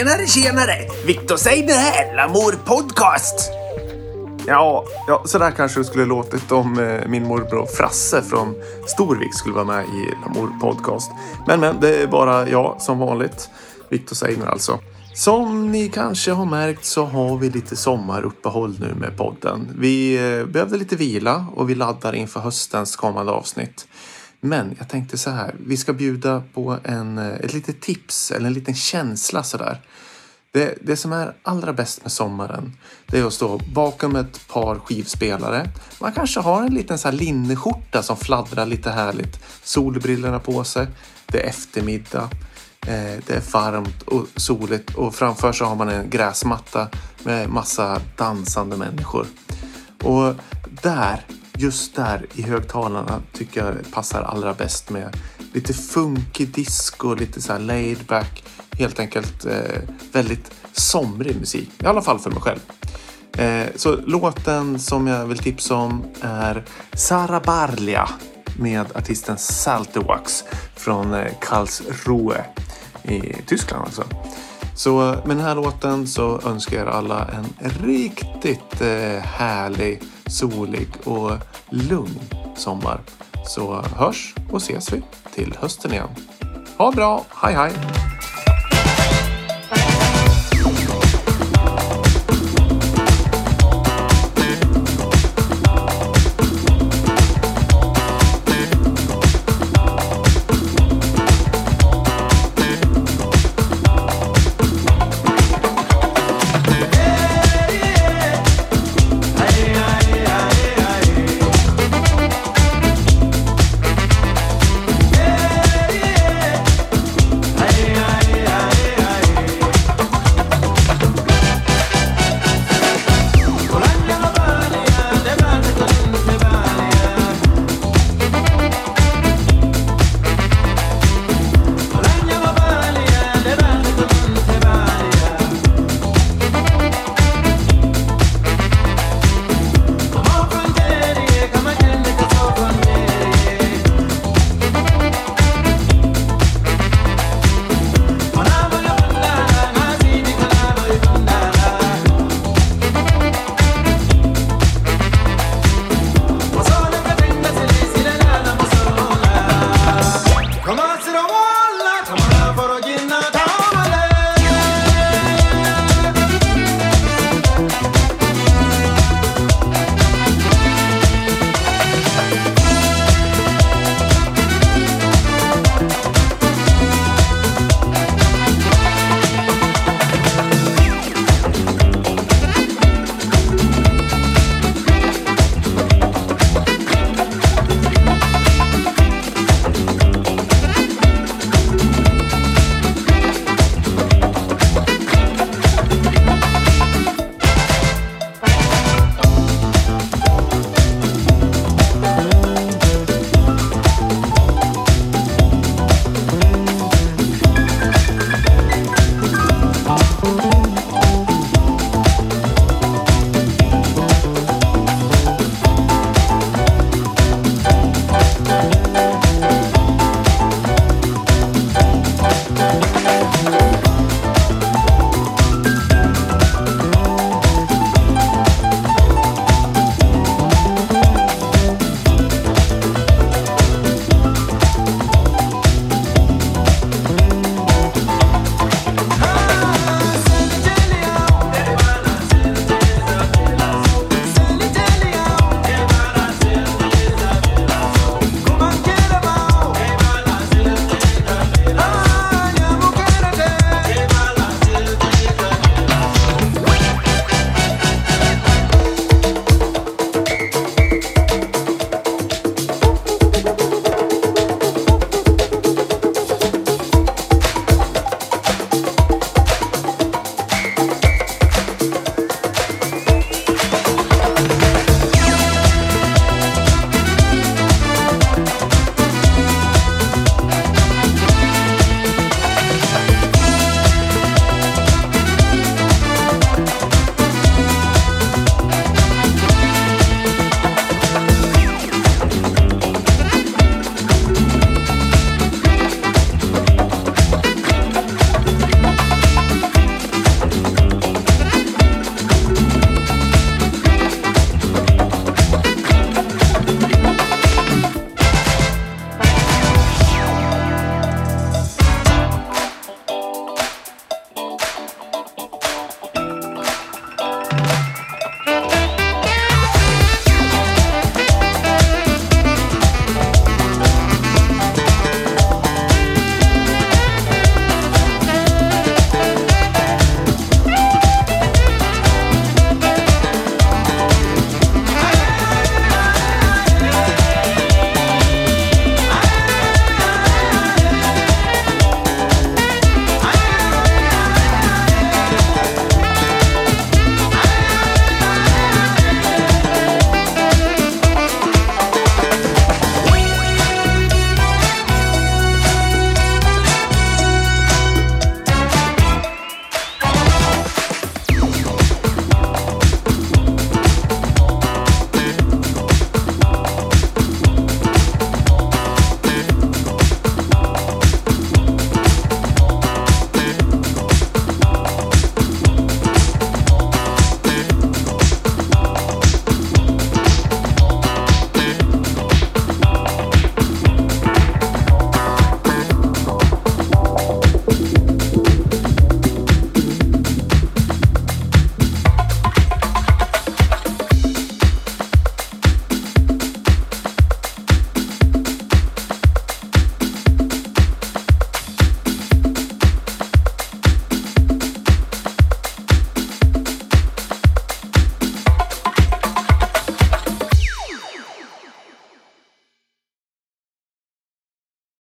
Tjenare, tjenare! Viktor Seidner här, Lamour Podcast! Ja, ja, så där kanske det skulle låtit om eh, min morbror Frasse från Storvik skulle vara med i Lamour Podcast. Men, men, det är bara jag som vanligt. Viktor Seidner alltså. Som ni kanske har märkt så har vi lite sommaruppehåll nu med podden. Vi eh, behövde lite vila och vi laddar inför höstens kommande avsnitt. Men jag tänkte så här, vi ska bjuda på en, eh, ett litet tips eller en liten känsla sådär. Det, det som är allra bäst med sommaren, det är att stå bakom ett par skivspelare. Man kanske har en liten så här linneskjorta som fladdrar lite härligt. Solbrillorna på sig. Det är eftermiddag. Eh, det är varmt och soligt och framför så har man en gräsmatta med massa dansande människor. Och där, just där i högtalarna tycker jag passar allra bäst med lite funky disco, lite så här laid back. Helt enkelt eh, väldigt somrig musik, i alla fall för mig själv. Eh, så låten som jag vill tipsa om är Sara Barlia med artisten Salterwax från eh, Karlsruhe i Tyskland alltså. Så eh, med den här låten så önskar jag er alla en riktigt eh, härlig, solig och lugn sommar. Så hörs och ses vi till hösten igen. Ha det bra, hej hej!